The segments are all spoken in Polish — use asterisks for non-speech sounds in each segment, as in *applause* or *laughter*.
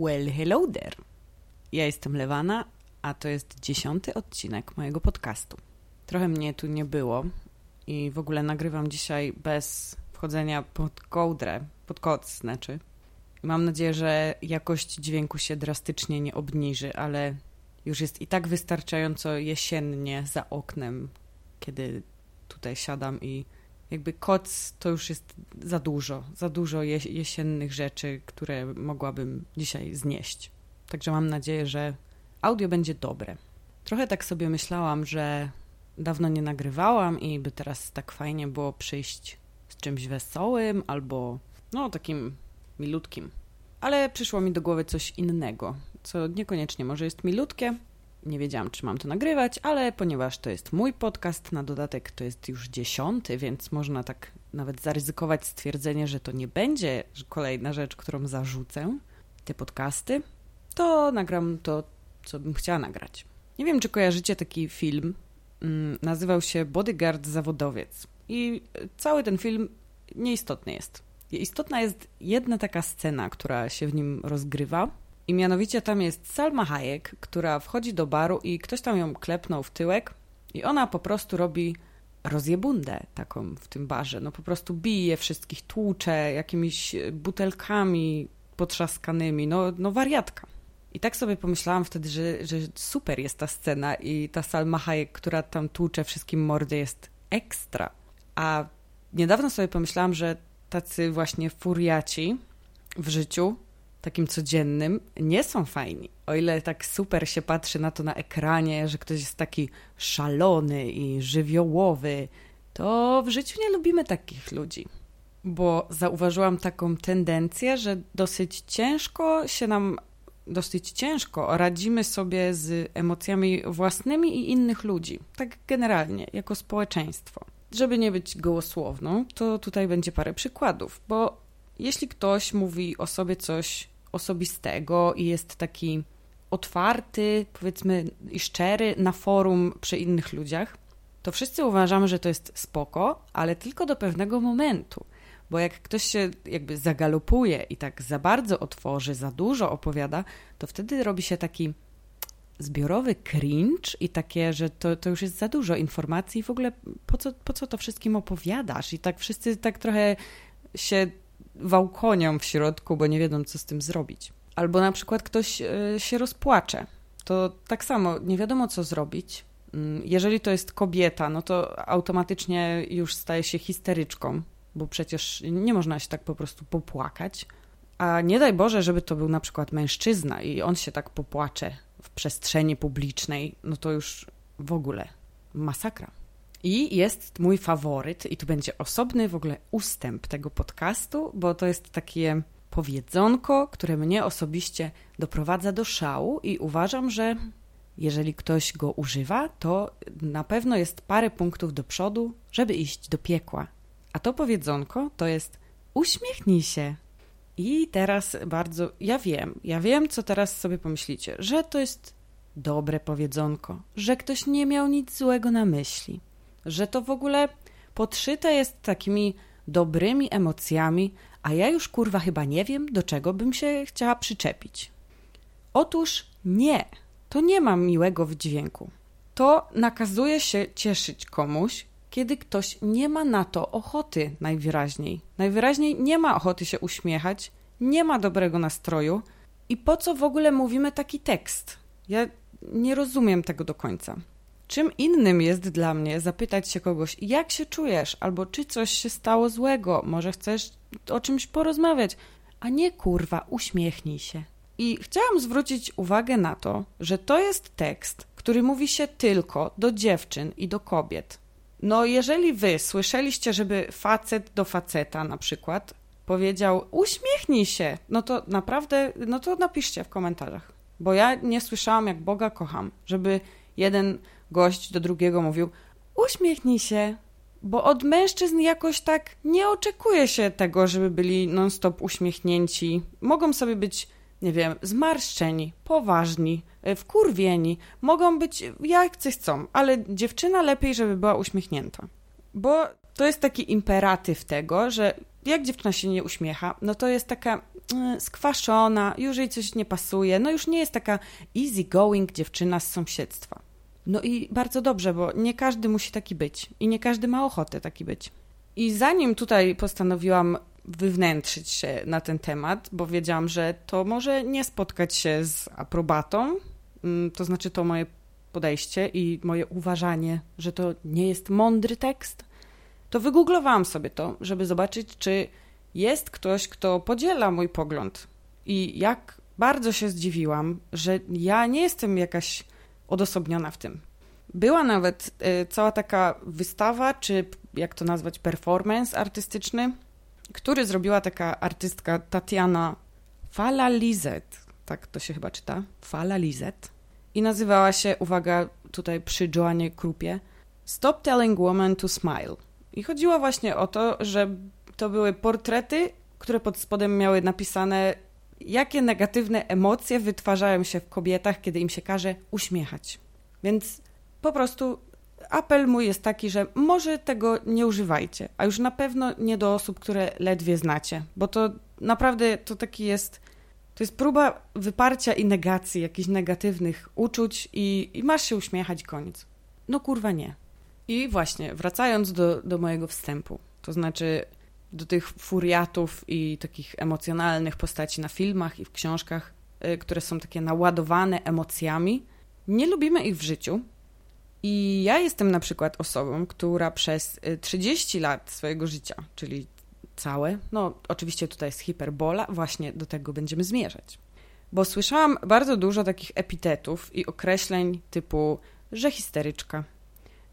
Well, hello there. Ja jestem Lewana, a to jest dziesiąty odcinek mojego podcastu. Trochę mnie tu nie było i w ogóle nagrywam dzisiaj bez wchodzenia pod kołdrę, pod koc znaczy. Mam nadzieję, że jakość dźwięku się drastycznie nie obniży, ale już jest i tak wystarczająco jesiennie za oknem, kiedy tutaj siadam i jakby koc to już jest za dużo, za dużo jesiennych rzeczy, które mogłabym dzisiaj znieść. Także mam nadzieję, że audio będzie dobre. Trochę tak sobie myślałam, że dawno nie nagrywałam i by teraz tak fajnie było przyjść z czymś wesołym albo no takim milutkim. Ale przyszło mi do głowy coś innego, co niekoniecznie może jest milutkie, nie wiedziałam, czy mam to nagrywać, ale ponieważ to jest mój podcast, na dodatek to jest już dziesiąty, więc można tak nawet zaryzykować stwierdzenie, że to nie będzie kolejna rzecz, którą zarzucę, te podcasty, to nagram to, co bym chciała nagrać. Nie wiem, czy kojarzycie taki film. Mm, nazywał się Bodyguard Zawodowiec. I cały ten film nieistotny jest. Istotna jest jedna taka scena, która się w nim rozgrywa i mianowicie tam jest Salma Hayek, która wchodzi do baru i ktoś tam ją klepnął w tyłek i ona po prostu robi rozjebundę taką w tym barze. No po prostu bije wszystkich, tłucze jakimiś butelkami potrzaskanymi. No, no wariatka. I tak sobie pomyślałam wtedy, że, że super jest ta scena i ta Salma Hayek, która tam tłucze wszystkim mordy jest ekstra. A niedawno sobie pomyślałam, że tacy właśnie furiaci w życiu takim codziennym, nie są fajni. O ile tak super się patrzy na to na ekranie, że ktoś jest taki szalony i żywiołowy, to w życiu nie lubimy takich ludzi. Bo zauważyłam taką tendencję, że dosyć ciężko się nam, dosyć ciężko radzimy sobie z emocjami własnymi i innych ludzi. Tak generalnie, jako społeczeństwo. Żeby nie być gołosłowną, to tutaj będzie parę przykładów, bo jeśli ktoś mówi o sobie coś osobistego i jest taki otwarty, powiedzmy, i szczery na forum przy innych ludziach, to wszyscy uważamy, że to jest spoko, ale tylko do pewnego momentu. Bo jak ktoś się jakby zagalopuje i tak za bardzo otworzy, za dużo opowiada, to wtedy robi się taki zbiorowy cringe i takie, że to, to już jest za dużo informacji i w ogóle po co, po co to wszystkim opowiadasz? I tak wszyscy tak trochę się wałkonią w środku, bo nie wiedzą, co z tym zrobić. Albo na przykład ktoś e, się rozpłacze. To tak samo, nie wiadomo, co zrobić. Mm, jeżeli to jest kobieta, no to automatycznie już staje się histeryczką, bo przecież nie można się tak po prostu popłakać. A nie daj Boże, żeby to był na przykład mężczyzna i on się tak popłacze w przestrzeni publicznej, no to już w ogóle masakra. I jest mój faworyt, i tu będzie osobny w ogóle ustęp tego podcastu, bo to jest takie powiedzonko, które mnie osobiście doprowadza do szału i uważam, że jeżeli ktoś go używa, to na pewno jest parę punktów do przodu, żeby iść do piekła. A to powiedzonko to jest uśmiechnij się. I teraz bardzo, ja wiem, ja wiem, co teraz sobie pomyślicie, że to jest dobre powiedzonko, że ktoś nie miał nic złego na myśli że to w ogóle podszyte jest takimi dobrymi emocjami, a ja już kurwa chyba nie wiem, do czego bym się chciała przyczepić. Otóż nie, to nie ma miłego wydźwięku. To nakazuje się cieszyć komuś, kiedy ktoś nie ma na to ochoty najwyraźniej. Najwyraźniej nie ma ochoty się uśmiechać, nie ma dobrego nastroju i po co w ogóle mówimy taki tekst? Ja nie rozumiem tego do końca. Czym innym jest dla mnie zapytać się kogoś, jak się czujesz, albo czy coś się stało złego, może chcesz o czymś porozmawiać, a nie kurwa, uśmiechnij się. I chciałam zwrócić uwagę na to, że to jest tekst, który mówi się tylko do dziewczyn i do kobiet. No, jeżeli wy słyszeliście, żeby facet do faceta na przykład powiedział uśmiechnij się, no to naprawdę, no to napiszcie w komentarzach. Bo ja nie słyszałam, jak Boga kocham, żeby jeden gość do drugiego mówił: Uśmiechnij się, bo od mężczyzn jakoś tak nie oczekuje się tego, żeby byli non-stop uśmiechnięci. Mogą sobie być, nie wiem, zmarszczeni, poważni, e, wkurwieni, mogą być jak coś chcą, ale dziewczyna lepiej, żeby była uśmiechnięta. Bo to jest taki imperatyw tego, że jak dziewczyna się nie uśmiecha, no to jest taka y, skwaszona, już jej coś nie pasuje, no już nie jest taka easy going dziewczyna z sąsiedztwa. No i bardzo dobrze, bo nie każdy musi taki być i nie każdy ma ochotę taki być. I zanim tutaj postanowiłam wywnętrzyć się na ten temat, bo wiedziałam, że to może nie spotkać się z aprobatą, mm, to znaczy to moje podejście i moje uważanie, że to nie jest mądry tekst, to wygooglowałam sobie to, żeby zobaczyć, czy jest ktoś, kto podziela mój pogląd. I jak bardzo się zdziwiłam, że ja nie jestem jakaś odosobniona w tym. Była nawet y, cała taka wystawa, czy jak to nazwać, performance artystyczny, który zrobiła taka artystka Tatiana Falalizet. Tak to się chyba czyta. Falalizet. I nazywała się, uwaga, tutaj przy Joannie Krupie, Stop Telling Woman to Smile. I chodziło właśnie o to, że to były portrety, które pod spodem miały napisane, jakie negatywne emocje wytwarzają się w kobietach, kiedy im się każe uśmiechać. Więc po prostu apel mój jest taki, że może tego nie używajcie, a już na pewno nie do osób, które ledwie znacie, bo to naprawdę to taki jest. To jest próba wyparcia i negacji jakichś negatywnych uczuć i, i masz się uśmiechać, koniec. No kurwa nie. I właśnie, wracając do, do mojego wstępu, to znaczy do tych furiatów i takich emocjonalnych postaci na filmach i w książkach, y, które są takie naładowane emocjami, nie lubimy ich w życiu. I ja jestem na przykład osobą, która przez 30 y, lat swojego życia, czyli całe, no oczywiście tutaj jest hiperbola, właśnie do tego będziemy zmierzać. Bo słyszałam bardzo dużo takich epitetów i określeń typu, że histeryczka,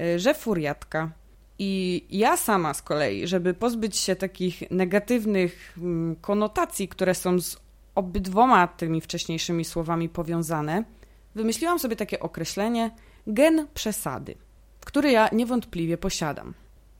y, że furiatka. I ja sama z kolei, żeby pozbyć się takich negatywnych mm, konotacji, które są z obydwoma tymi wcześniejszymi słowami powiązane, wymyśliłam sobie takie określenie gen przesady, który ja niewątpliwie posiadam.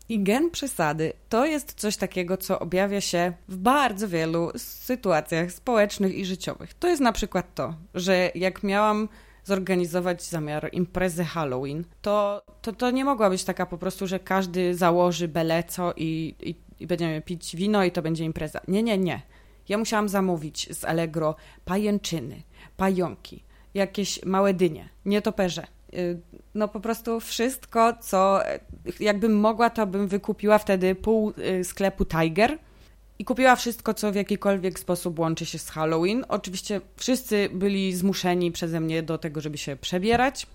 I gen przesady to jest coś takiego, co objawia się w bardzo wielu sytuacjach społecznych i życiowych. To jest na przykład to, że jak miałam zorganizować zamiar imprezy Halloween, to, to, to nie mogła być taka po prostu, że każdy założy beleco i, i, i będziemy pić wino i to będzie impreza. Nie, nie, nie. Ja musiałam zamówić z Allegro pajęczyny, pająki, jakieś małe dynie, nietoperze. Y, no po prostu wszystko, co jakbym mogła, to bym wykupiła wtedy pół y, sklepu Tiger i kupiła wszystko, co w jakikolwiek sposób łączy się z Halloween. Oczywiście wszyscy byli zmuszeni przeze mnie do tego, żeby się przebierać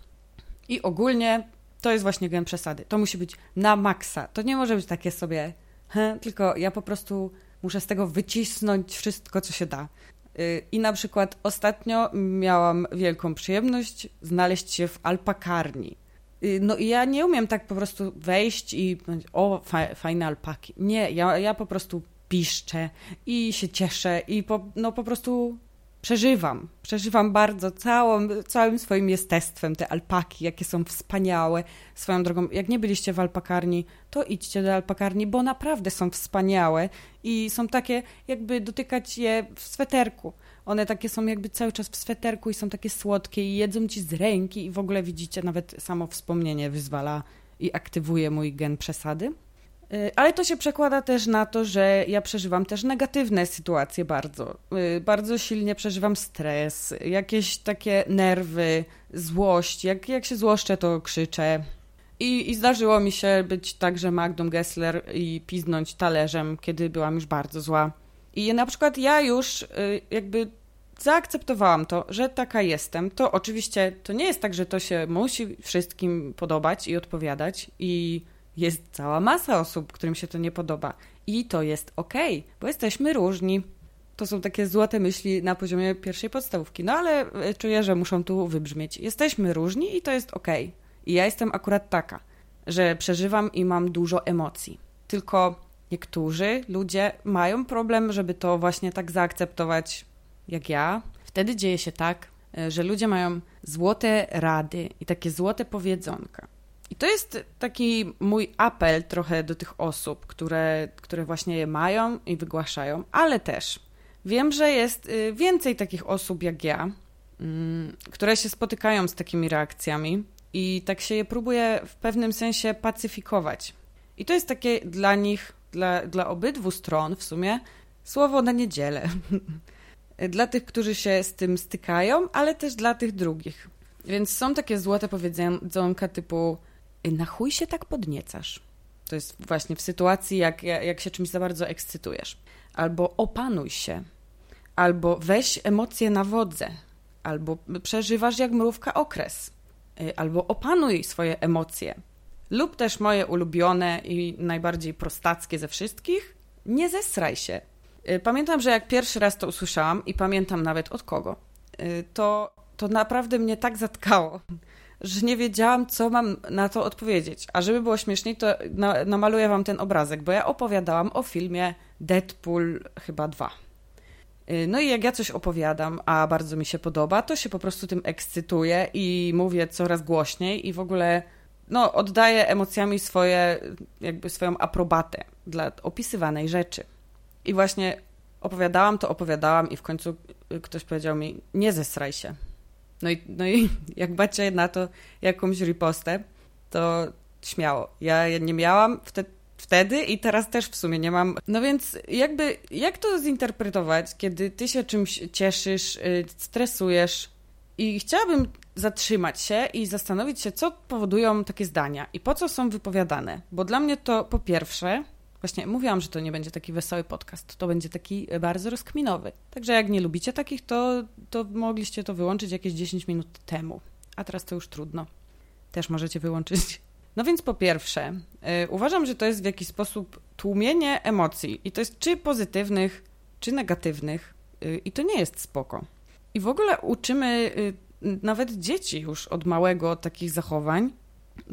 i ogólnie to jest właśnie gen przesady. To musi być na maksa. To nie może być takie sobie, he, tylko ja po prostu muszę z tego wycisnąć wszystko, co się da. Y, I na przykład ostatnio miałam wielką przyjemność znaleźć się w alpakarni. Y, no i ja nie umiem tak po prostu wejść i o, fajne alpaki. Nie, ja, ja po prostu piszczę i się cieszę i po, no po prostu przeżywam. Przeżywam bardzo całą, całym swoim jestestwem te alpaki, jakie są wspaniałe. Swoją drogą, jak nie byliście w alpakarni, to idźcie do alpakarni, bo naprawdę są wspaniałe i są takie, jakby dotykać je w sweterku. One takie są jakby cały czas w sweterku i są takie słodkie i jedzą ci z ręki i w ogóle widzicie, nawet samo wspomnienie wyzwala i aktywuje mój gen przesady. Y, ale to się przekłada też na to, że ja przeżywam też negatywne sytuacje bardzo. Y, bardzo silnie przeżywam stres, jakieś takie nerwy, złość. Jak, jak się złoszczę, to krzyczę. I, I zdarzyło mi się być także Magdą Gessler i piznąć talerzem, kiedy byłam już bardzo zła. I na przykład ja już y, jakby zaakceptowałam to, że taka jestem. To oczywiście to nie jest tak, że to się musi wszystkim podobać i odpowiadać i jest cała masa osób, którym się to nie podoba. I to jest okej, okay, bo jesteśmy różni. To są takie złote myśli na poziomie pierwszej podstawówki. No ale e, czuję, że muszą tu wybrzmieć. Jesteśmy różni i to jest okej. Okay. I ja jestem akurat taka, że przeżywam i mam dużo emocji. Tylko niektórzy ludzie mają problem, żeby to właśnie tak zaakceptować jak ja. Wtedy dzieje się tak, e, że ludzie mają złote rady i takie złote powiedzonka. I to jest taki mój apel trochę do tych osób, które, które właśnie je mają i wygłaszają, ale też wiem, że jest y, więcej takich osób jak ja, mm, które się spotykają z takimi reakcjami i tak się je próbuje w pewnym sensie pacyfikować. I to jest takie dla nich, dla, dla obydwu stron w sumie, Słowo na niedzielę. *laughs* dla tych, którzy się z tym stykają, ale też dla tych drugich. Więc są takie złote powiedzonka typu na chuj się tak podniecasz. To jest właśnie w sytuacji, jak, jak się czymś za bardzo ekscytujesz. Albo opanuj się. Albo weź emocje na wodze. Albo przeżywasz jak mrówka okres. Y, albo opanuj swoje emocje. Lub też moje ulubione i najbardziej prostackie ze wszystkich. Nie zesraj się. Y, pamiętam, że jak pierwszy raz to usłyszałam i pamiętam nawet od kogo, y, to, to naprawdę mnie tak zatkało, że nie wiedziałam, co mam na to odpowiedzieć. A żeby było śmieszniej, to na, namaluję wam ten obrazek, bo ja opowiadałam o filmie Deadpool chyba 2. Y, no i jak ja coś opowiadam, a bardzo mi się podoba, to się po prostu tym ekscytuję i mówię coraz głośniej i w ogóle no, oddaję emocjami swoje, jakby swoją aprobatę dla opisywanej rzeczy. I właśnie opowiadałam to, opowiadałam i w końcu ktoś powiedział mi, nie zesraj się. No i, no i *laughs* jak macie na to jakąś ripostę, to śmiało. Ja nie miałam wtedy, wtedy i teraz też w sumie nie mam. No więc jakby, jak to zinterpretować, kiedy ty się czymś cieszysz, y, stresujesz i chciałabym zatrzymać się i zastanowić się, co powodują takie zdania i po co są wypowiadane. Bo dla mnie to po pierwsze Właśnie mówiłam, że to nie będzie taki wesoły podcast, to będzie taki bardzo rozkminowy. Także jak nie lubicie takich, to, to mogliście to wyłączyć jakieś 10 minut temu. A teraz to już trudno. Też możecie wyłączyć. *laughs* No więc po pierwsze, yy, uważam, że to jest w jakiś sposób tłumienie emocji. I to jest czy pozytywnych, czy negatywnych. Yy, I to nie jest spoko. I w ogóle uczymy yy, nawet dzieci już od małego takich zachowań,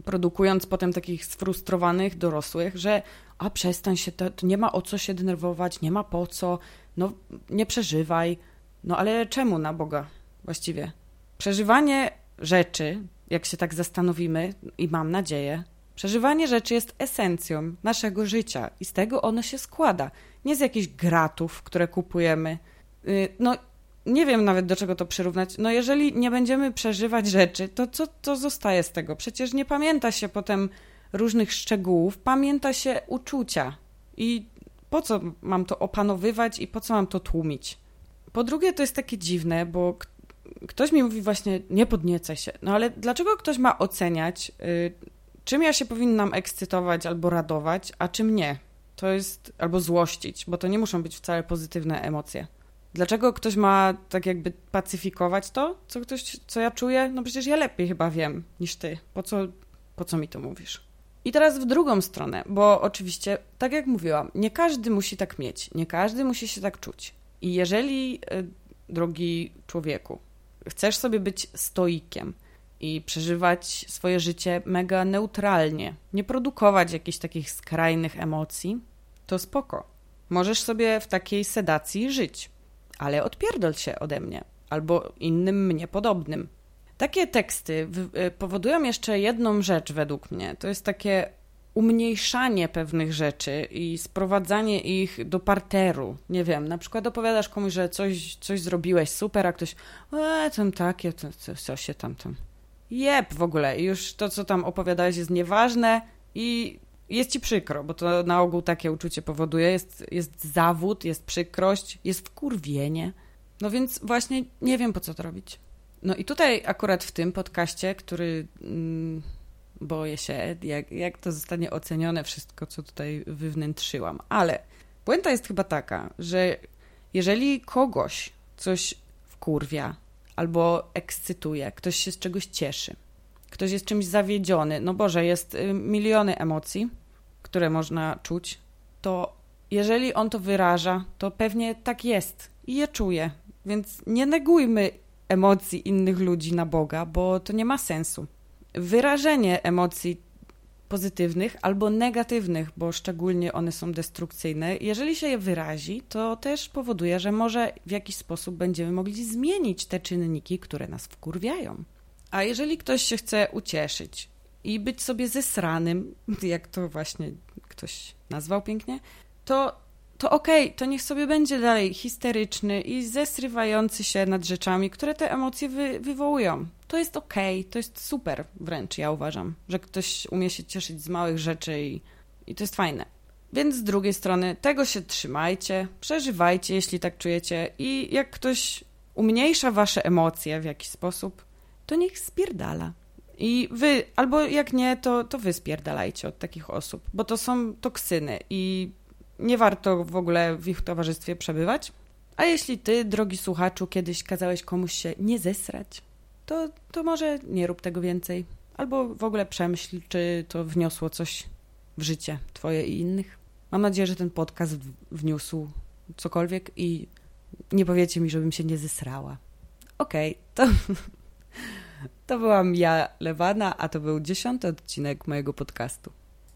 produkując potem takich sfrustrowanych dorosłych, że a przestań się, to, to, nie ma o co się denerwować, nie ma po co, no nie przeżywaj. No ale czemu na Boga właściwie? Przeżywanie rzeczy, jak się tak zastanowimy, i mam nadzieję, przeżywanie rzeczy jest esencją naszego życia i z tego ono się składa. Nie z jakichś gratów, które kupujemy. Y, no, nie wiem nawet do czego to przyrównać. No, jeżeli nie będziemy przeżywać rzeczy, to co to zostaje z tego? Przecież nie pamięta się potem różnych szczegółów, pamięta się uczucia. I po co mam to opanowywać i po co mam to tłumić? Po drugie, to jest takie dziwne, bo ktoś mi mówi właśnie, nie podniecaj się. No ale dlaczego ktoś ma oceniać, y, czym ja się powinnam ekscytować albo radować, a czym nie? To jest, albo złościć, bo to nie muszą być wcale pozytywne emocje. Dlaczego ktoś ma tak jakby pacyfikować to, co ktoś, co ja czuję? No przecież ja lepiej chyba wiem niż ty. Po co, po co mi to mówisz? I teraz w drugą stronę, bo oczywiście, tak jak mówiłam, nie każdy musi tak mieć, nie każdy musi się tak czuć. I jeżeli, e, drogi człowieku, chcesz sobie być stoikiem i przeżywać swoje życie mega neutralnie, nie produkować jakichś takich skrajnych emocji, to spoko. Możesz sobie w takiej sedacji żyć, ale odpierdol się ode mnie albo innym mnie podobnym. Takie teksty powodują jeszcze jedną rzecz według mnie. To jest takie umniejszanie pewnych rzeczy i sprowadzanie ich do parteru. Nie wiem, na przykład opowiadasz komuś, że coś, coś zrobiłeś super, a ktoś, e, tam takie, to, to, co się tam, tam. Jep, w ogóle. Już to, co tam opowiadałeś jest nieważne i jest ci przykro, bo to na ogół takie uczucie powoduje. Jest, jest zawód, jest przykrość, jest wkurwienie. No więc właśnie nie wiem, po co to robić. No i tutaj akurat w tym podcaście, który mm, boję się, jak, jak to zostanie ocenione, wszystko, co tutaj wywnętrzyłam. Ale puenta jest chyba taka, że jeżeli kogoś coś wkurwia albo ekscytuje, ktoś się z czegoś cieszy, ktoś jest czymś zawiedziony, no Boże, jest y, miliony emocji, które można czuć, to jeżeli on to wyraża, to pewnie tak jest i je czuje. Więc nie negujmy emocji innych ludzi na Boga, bo to nie ma sensu. Wyrażenie emocji pozytywnych albo negatywnych, bo szczególnie one są destrukcyjne, jeżeli się je wyrazi, to też powoduje, że może w jakiś sposób będziemy mogli zmienić te czynniki, które nas wkurwiają. A jeżeli ktoś się chce ucieszyć i być sobie zesranym, *laughs* jak to właśnie ktoś nazwał pięknie, to to okej, okay, to niech sobie będzie dalej histeryczny i zesrywający się nad rzeczami, które te emocje wy, wywołują. To jest okej, okay, to jest super wręcz, ja uważam, że ktoś umie się cieszyć z małych rzeczy i, i to jest fajne. Więc z drugiej strony tego się trzymajcie, przeżywajcie, jeśli tak czujecie i jak ktoś umniejsza wasze emocje w jakiś sposób, to niech spierdala. I wy, albo jak nie, to, to wy spierdalajcie od takich osób, bo to są toksyny i nie warto w ogóle w ich towarzystwie przebywać. A jeśli ty, drogi słuchaczu, kiedyś kazałeś komuś się nie zesrać, to, to może nie rób tego więcej. Albo w ogóle przemyśl, czy to wniosło coś w życie twoje i innych. Mam nadzieję, że ten podcast wniósł cokolwiek i nie powiecie mi, żebym się nie zesrała. Okej, okay, to, *laughs* to byłam ja, Lewana, a to był dziesiąty odcinek mojego podcastu.